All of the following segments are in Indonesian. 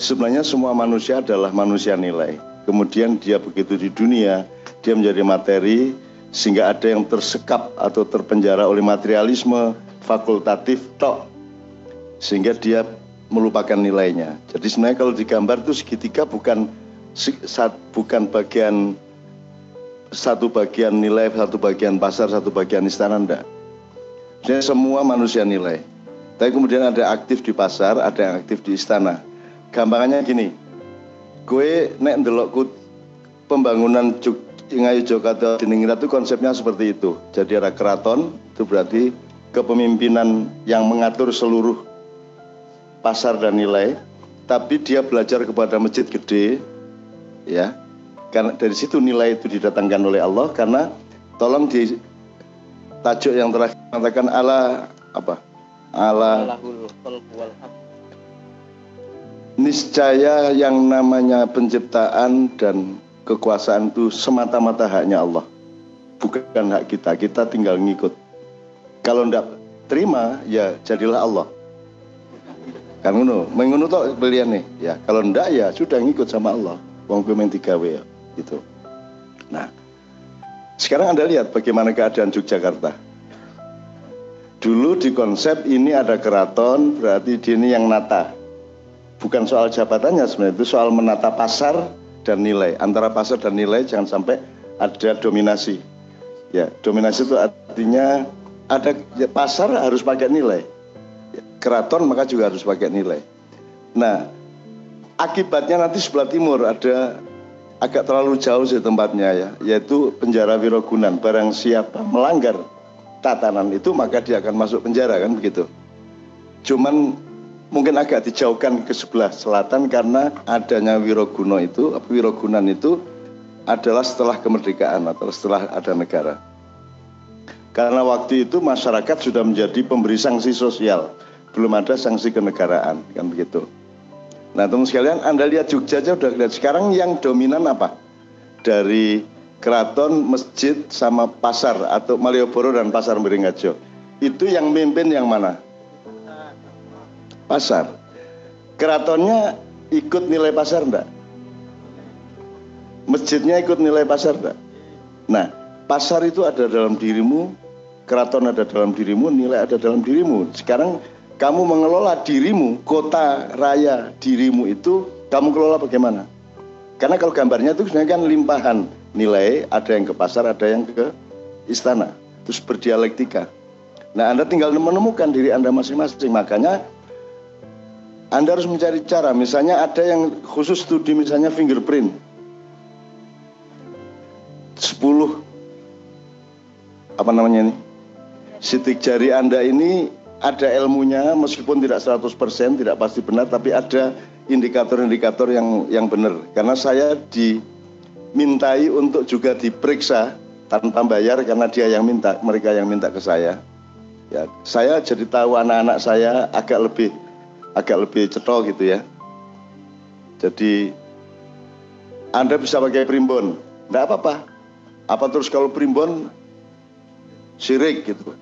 sebenarnya semua manusia adalah manusia nilai. Kemudian dia begitu di dunia, dia menjadi materi sehingga ada yang tersekap atau terpenjara oleh materialisme fakultatif tok sehingga dia melupakan nilainya. Jadi sebenarnya kalau digambar itu segitiga bukan bukan bagian satu bagian nilai, satu bagian pasar, satu bagian istana enggak. Jadi semua manusia nilai. Tapi kemudian ada aktif di pasar, ada yang aktif di istana. Gampangannya gini, gue nek ndelok pembangunan Ngayu Jakarta Diningrat itu konsepnya seperti itu. Jadi ada keraton, itu berarti kepemimpinan yang mengatur seluruh pasar dan nilai, tapi dia belajar kepada masjid gede, ya. Karena dari situ nilai itu didatangkan oleh Allah karena tolong di tajuk yang terakhir mengatakan ala apa? Ala niscaya yang namanya penciptaan dan kekuasaan itu semata-mata haknya Allah. Bukan hak kita, kita tinggal ngikut. Kalau ndak terima, ya jadilah Allah. Kan ngono, mengono tok belian nih. Ya, kalau ndak ya sudah ngikut sama Allah. Wong kuwi tiga ya, gitu. Nah, sekarang Anda lihat bagaimana keadaan Yogyakarta. Dulu di konsep ini ada keraton, berarti di ini yang nata. Bukan soal jabatannya sebenarnya, itu soal menata pasar dan nilai. Antara pasar dan nilai jangan sampai ada dominasi. Ya, dominasi itu artinya ada ya, pasar harus pakai nilai. Keraton maka juga harus pakai nilai. Nah, akibatnya nanti sebelah timur ada agak terlalu jauh sih tempatnya ya, yaitu penjara Wirogunan. Barang siapa melanggar tatanan itu maka dia akan masuk penjara kan begitu. Cuman mungkin agak dijauhkan ke sebelah selatan karena adanya Wiroguno itu, Wirogunan itu adalah setelah kemerdekaan atau setelah ada negara. Karena waktu itu masyarakat sudah menjadi pemberi sanksi sosial, belum ada sanksi kenegaraan, kan begitu. Nah teman sekalian, Anda lihat Jogja aja udah lihat sekarang yang dominan apa? Dari keraton, masjid, sama pasar atau Malioboro dan pasar Beringharjo. Itu yang mimpin yang mana? Pasar. Keratonnya ikut nilai pasar enggak? Masjidnya ikut nilai pasar enggak? Nah, pasar itu ada dalam dirimu, keraton ada dalam dirimu, nilai ada dalam dirimu. Sekarang kamu mengelola dirimu, kota raya dirimu itu kamu kelola bagaimana? Karena kalau gambarnya itu sebenarnya kan limpahan nilai, ada yang ke pasar, ada yang ke istana. Terus berdialektika. Nah, Anda tinggal menemukan diri Anda masing-masing. Makanya Anda harus mencari cara. Misalnya ada yang khusus studi misalnya fingerprint. 10 apa namanya ini? sidik jari Anda ini ada ilmunya meskipun tidak 100% tidak pasti benar tapi ada indikator-indikator yang yang benar karena saya dimintai untuk juga diperiksa tanpa bayar karena dia yang minta mereka yang minta ke saya ya saya jadi tahu anak-anak saya agak lebih agak lebih cetok gitu ya jadi Anda bisa pakai primbon enggak apa-apa apa terus kalau primbon sirik gitu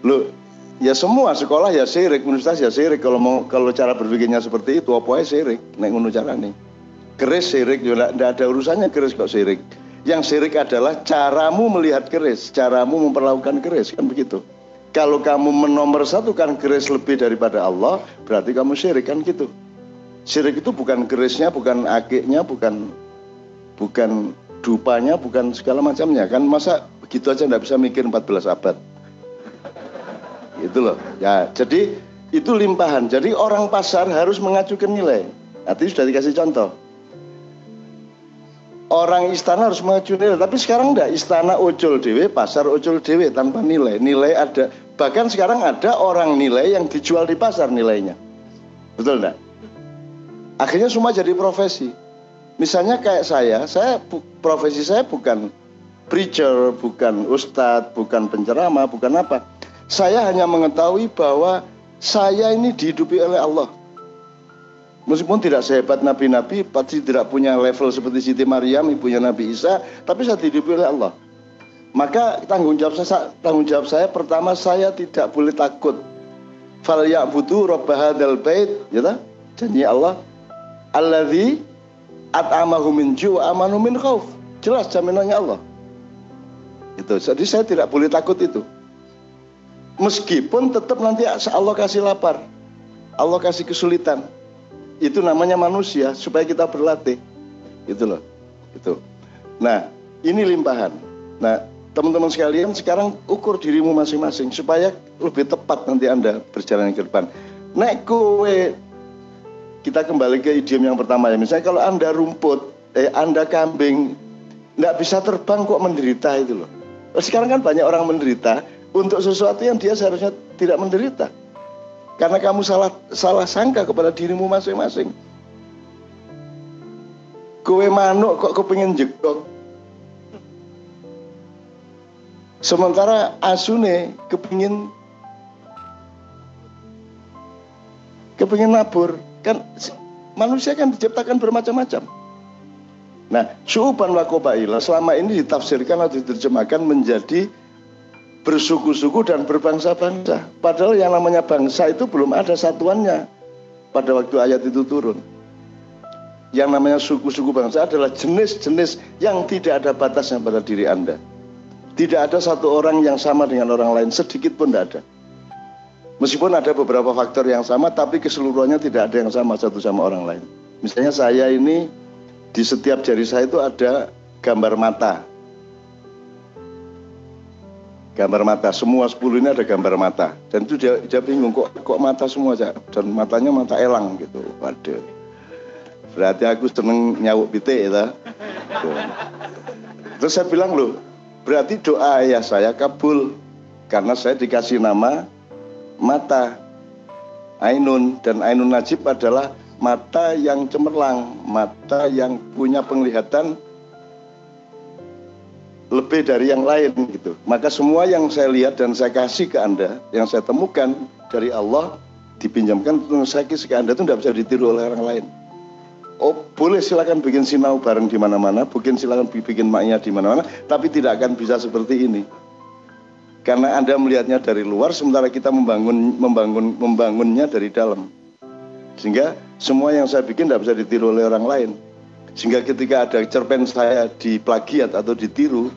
Lu ya semua sekolah ya sirik, universitas ya sirik. Kalau mau kalau cara berpikirnya seperti itu, apa ya sirik? Nek ngono nih. Keris sirik juga tidak ada urusannya keris kok sirik. Yang sirik adalah caramu melihat keris, caramu memperlakukan keris kan begitu. Kalau kamu menomor satu kan keris lebih daripada Allah, berarti kamu syirik kan gitu. Syirik itu bukan kerisnya, bukan akiknya, bukan bukan dupanya, bukan segala macamnya kan. Masa begitu aja nggak bisa mikir 14 abad. Itu loh. Ya, jadi itu limpahan. Jadi orang pasar harus mengajukan nilai. Nanti sudah dikasih contoh. Orang istana harus mengajukan nilai, tapi sekarang enggak. Istana ojol dewe, pasar ojol dewe tanpa nilai. Nilai ada. Bahkan sekarang ada orang nilai yang dijual di pasar nilainya. Betul enggak? Akhirnya semua jadi profesi. Misalnya kayak saya, saya profesi saya bukan preacher, bukan ustadz, bukan penceramah, bukan apa saya hanya mengetahui bahwa saya ini dihidupi oleh Allah. Meskipun tidak sehebat nabi-nabi, pasti tidak punya level seperti Siti Maryam, ibunya Nabi Isa, tapi saya dihidupi oleh Allah. Maka tanggung jawab saya, tanggung jawab saya pertama saya tidak boleh takut. Fal ya'budu rabb hadzal bait ya janji Allah. Alladzi at'amahu min ju' amanu min khauf jelas jaminannya Allah. Itu. Jadi saya tidak boleh takut itu. Meskipun tetap nanti Allah kasih lapar. Allah kasih kesulitan. Itu namanya manusia supaya kita berlatih. Itu loh. Itu. Nah ini limpahan. Nah teman-teman sekalian sekarang ukur dirimu masing-masing supaya lebih tepat nanti Anda berjalan ke depan. Nek kowe kita kembali ke idiom yang pertama ya. Misalnya kalau Anda rumput, eh Anda kambing nggak bisa terbang kok menderita itu loh. Sekarang kan banyak orang menderita untuk sesuatu yang dia seharusnya tidak menderita. Karena kamu salah salah sangka kepada dirimu masing-masing. Kowe manuk kok kepingin jegok Sementara asune kepingin kepingin nabur kan manusia kan diciptakan bermacam-macam. Nah, suuban wa selama ini ditafsirkan atau diterjemahkan menjadi bersuku-suku dan berbangsa-bangsa. Padahal yang namanya bangsa itu belum ada satuannya pada waktu ayat itu turun. Yang namanya suku-suku bangsa adalah jenis-jenis yang tidak ada batasnya pada diri Anda. Tidak ada satu orang yang sama dengan orang lain, sedikit pun tidak ada. Meskipun ada beberapa faktor yang sama, tapi keseluruhannya tidak ada yang sama satu sama orang lain. Misalnya saya ini di setiap jari saya itu ada gambar mata. Gambar mata, semua sepuluh ini ada gambar mata. Dan itu dia, dia bingung, kok, kok mata semua, dan matanya mata elang gitu. Waduh. Berarti aku seneng nyawuk pitik ya. Terus saya bilang loh, Berarti doa ayah saya kabul karena saya dikasih nama mata Ainun dan Ainun Najib adalah mata yang cemerlang, mata yang punya penglihatan lebih dari yang lain gitu. Maka semua yang saya lihat dan saya kasih ke Anda, yang saya temukan dari Allah dipinjamkan saya kasih ke Anda itu tidak bisa ditiru oleh orang lain. Oh boleh silakan bikin sinau bareng di mana-mana, bikin silakan bikin maknya di mana-mana, tapi tidak akan bisa seperti ini. Karena Anda melihatnya dari luar, sementara kita membangun membangun membangunnya dari dalam. Sehingga semua yang saya bikin tidak bisa ditiru oleh orang lain. Sehingga ketika ada cerpen saya di plagiat atau ditiru,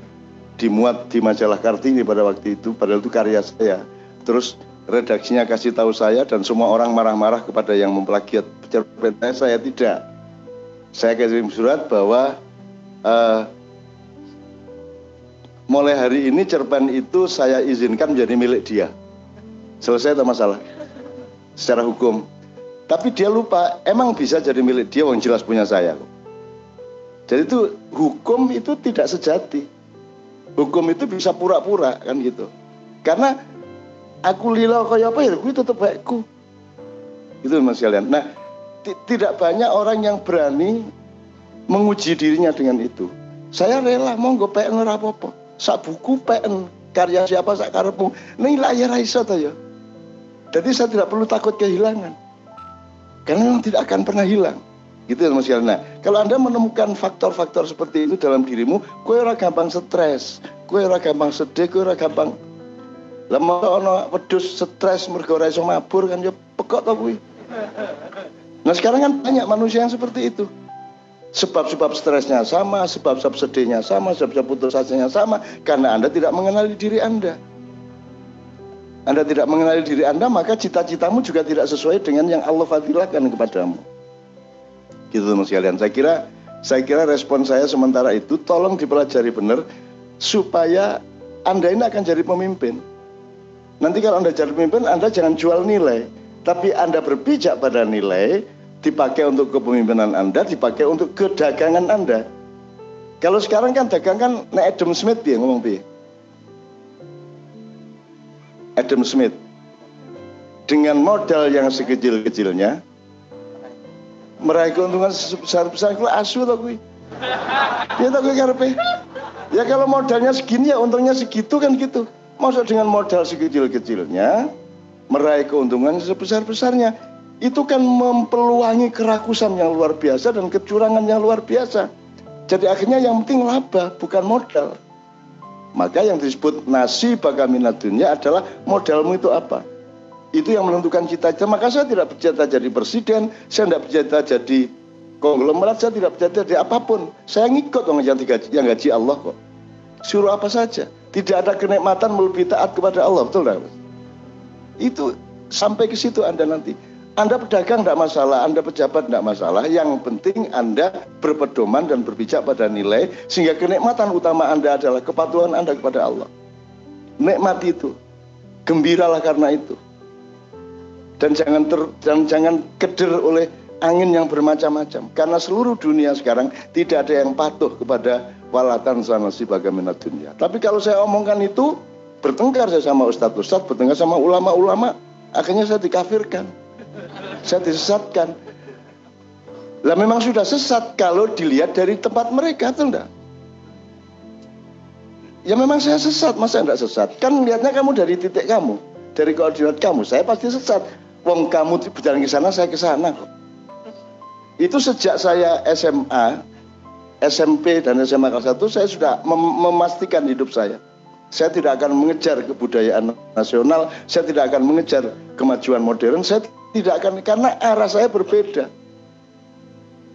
dimuat di majalah Kartini pada waktu itu, padahal itu karya saya. Terus redaksinya kasih tahu saya dan semua orang marah-marah kepada yang memplagiat cerpen saya, saya tidak saya kirim surat bahwa uh, mulai hari ini cerpen itu saya izinkan menjadi milik dia. Selesai atau masalah? Secara hukum. Tapi dia lupa, emang bisa jadi milik dia, yang jelas punya saya. Jadi itu hukum itu tidak sejati. Hukum itu bisa pura-pura kan gitu. Karena aku lila kaya apa ya, gue tetap baikku. Itu mas kalian. Nah, tidak banyak orang yang berani menguji dirinya dengan itu. Saya rela gue PN apa-apa. Sak buku PN karya siapa sak karepmu. Ini layar iso to ya. Jadi saya tidak perlu takut kehilangan. Karena memang tidak akan pernah hilang. Gitu ya Mas Nah, kalau Anda menemukan faktor-faktor seperti itu dalam dirimu, kue ora gampang stres, kue ora gampang sedih, kue ora gampang Lama ono wedus stres mergo ora iso mabur kan ya pekok to kuwi. Nah sekarang kan banyak manusia yang seperti itu. Sebab-sebab stresnya sama, sebab-sebab sedihnya sama, sebab-sebab putus asanya sama. Karena Anda tidak mengenali diri Anda. Anda tidak mengenali diri Anda, maka cita-citamu juga tidak sesuai dengan yang Allah fadilahkan kepadamu. Gitu teman sekalian. Saya kira saya kira respon saya sementara itu tolong dipelajari benar supaya Anda ini akan jadi pemimpin. Nanti kalau Anda jadi pemimpin, Anda jangan jual nilai tapi Anda berpijak pada nilai dipakai untuk kepemimpinan Anda, dipakai untuk kedagangan Anda. Kalau sekarang kan dagang kan nek Adam Smith dia ngomong bi. Adam Smith dengan modal yang sekecil-kecilnya meraih keuntungan sebesar-besar itu asu tau gue. Ya tau gue karepe. Ya kalau modalnya segini ya untungnya segitu kan gitu. Maksud dengan modal sekecil-kecilnya meraih keuntungan sebesar-besarnya itu kan mempeluangi kerakusan yang luar biasa dan kecurangan yang luar biasa. Jadi akhirnya yang penting laba bukan modal. Maka yang disebut nasi bagaimana dunia adalah modalmu itu apa. Itu yang menentukan cita-cita. Maka saya tidak bercita jadi presiden, saya tidak bercita jadi konglomerat, saya tidak bercita jadi apa pun. Saya ngikut orang yang, digaji, yang gaji Allah kok. Suruh apa saja. Tidak ada kenikmatan melebihi taat kepada Allah, betul tidak? Itu sampai ke situ Anda nanti. Anda pedagang tidak masalah, Anda pejabat tidak masalah. Yang penting Anda berpedoman dan berpijak pada nilai sehingga kenikmatan utama Anda adalah kepatuhan Anda kepada Allah. Nikmati itu, gembiralah karena itu. Dan jangan ter, dan jangan keder oleh angin yang bermacam-macam. Karena seluruh dunia sekarang tidak ada yang patuh kepada walatan sana si bagaimana dunia. Tapi kalau saya omongkan itu, bertengkar saya sama ustadz-ustadz, bertengkar sama ulama-ulama, akhirnya saya dikafirkan saya disesatkan. Lah memang sudah sesat kalau dilihat dari tempat mereka tuh enggak? Ya memang saya sesat, masa enggak sesat? Kan lihatnya kamu dari titik kamu, dari koordinat kamu. Saya pasti sesat. Wong kamu berjalan ke sana, saya ke sana kok. Itu sejak saya SMA, SMP dan SMA kelas 1 saya sudah mem memastikan hidup saya. Saya tidak akan mengejar kebudayaan nasional, saya tidak akan mengejar kemajuan modern, saya tidak akan karena arah saya berbeda.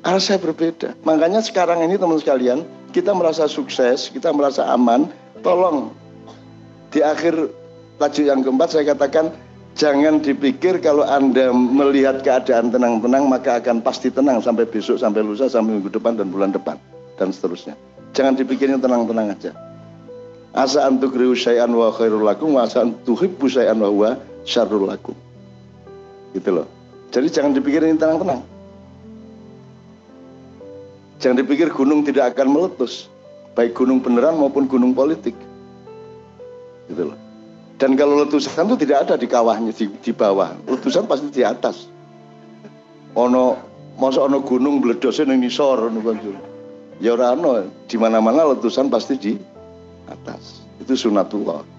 Arah saya berbeda. Makanya sekarang ini teman sekalian, kita merasa sukses, kita merasa aman. Tolong di akhir tajuk yang keempat saya katakan jangan dipikir kalau Anda melihat keadaan tenang-tenang maka akan pasti tenang sampai besok, sampai lusa, sampai minggu depan dan bulan depan dan seterusnya. Jangan dipikirin tenang-tenang aja. Asa antukriu syai'an wa khairul lakum wa asa antuhibbu syai'an wa huwa syarrul lakum gitu loh. Jadi jangan dipikirin tenang-tenang. Jangan dipikir gunung tidak akan meletus baik gunung beneran maupun gunung politik. Gitu loh. Dan kalau letusan itu tidak ada di kawahnya di, di bawah. Letusan pasti di atas. Ono masa ono gunung meledosnya ning nisor ya ora ono. Di mana-mana letusan pasti di atas. Itu sunatullah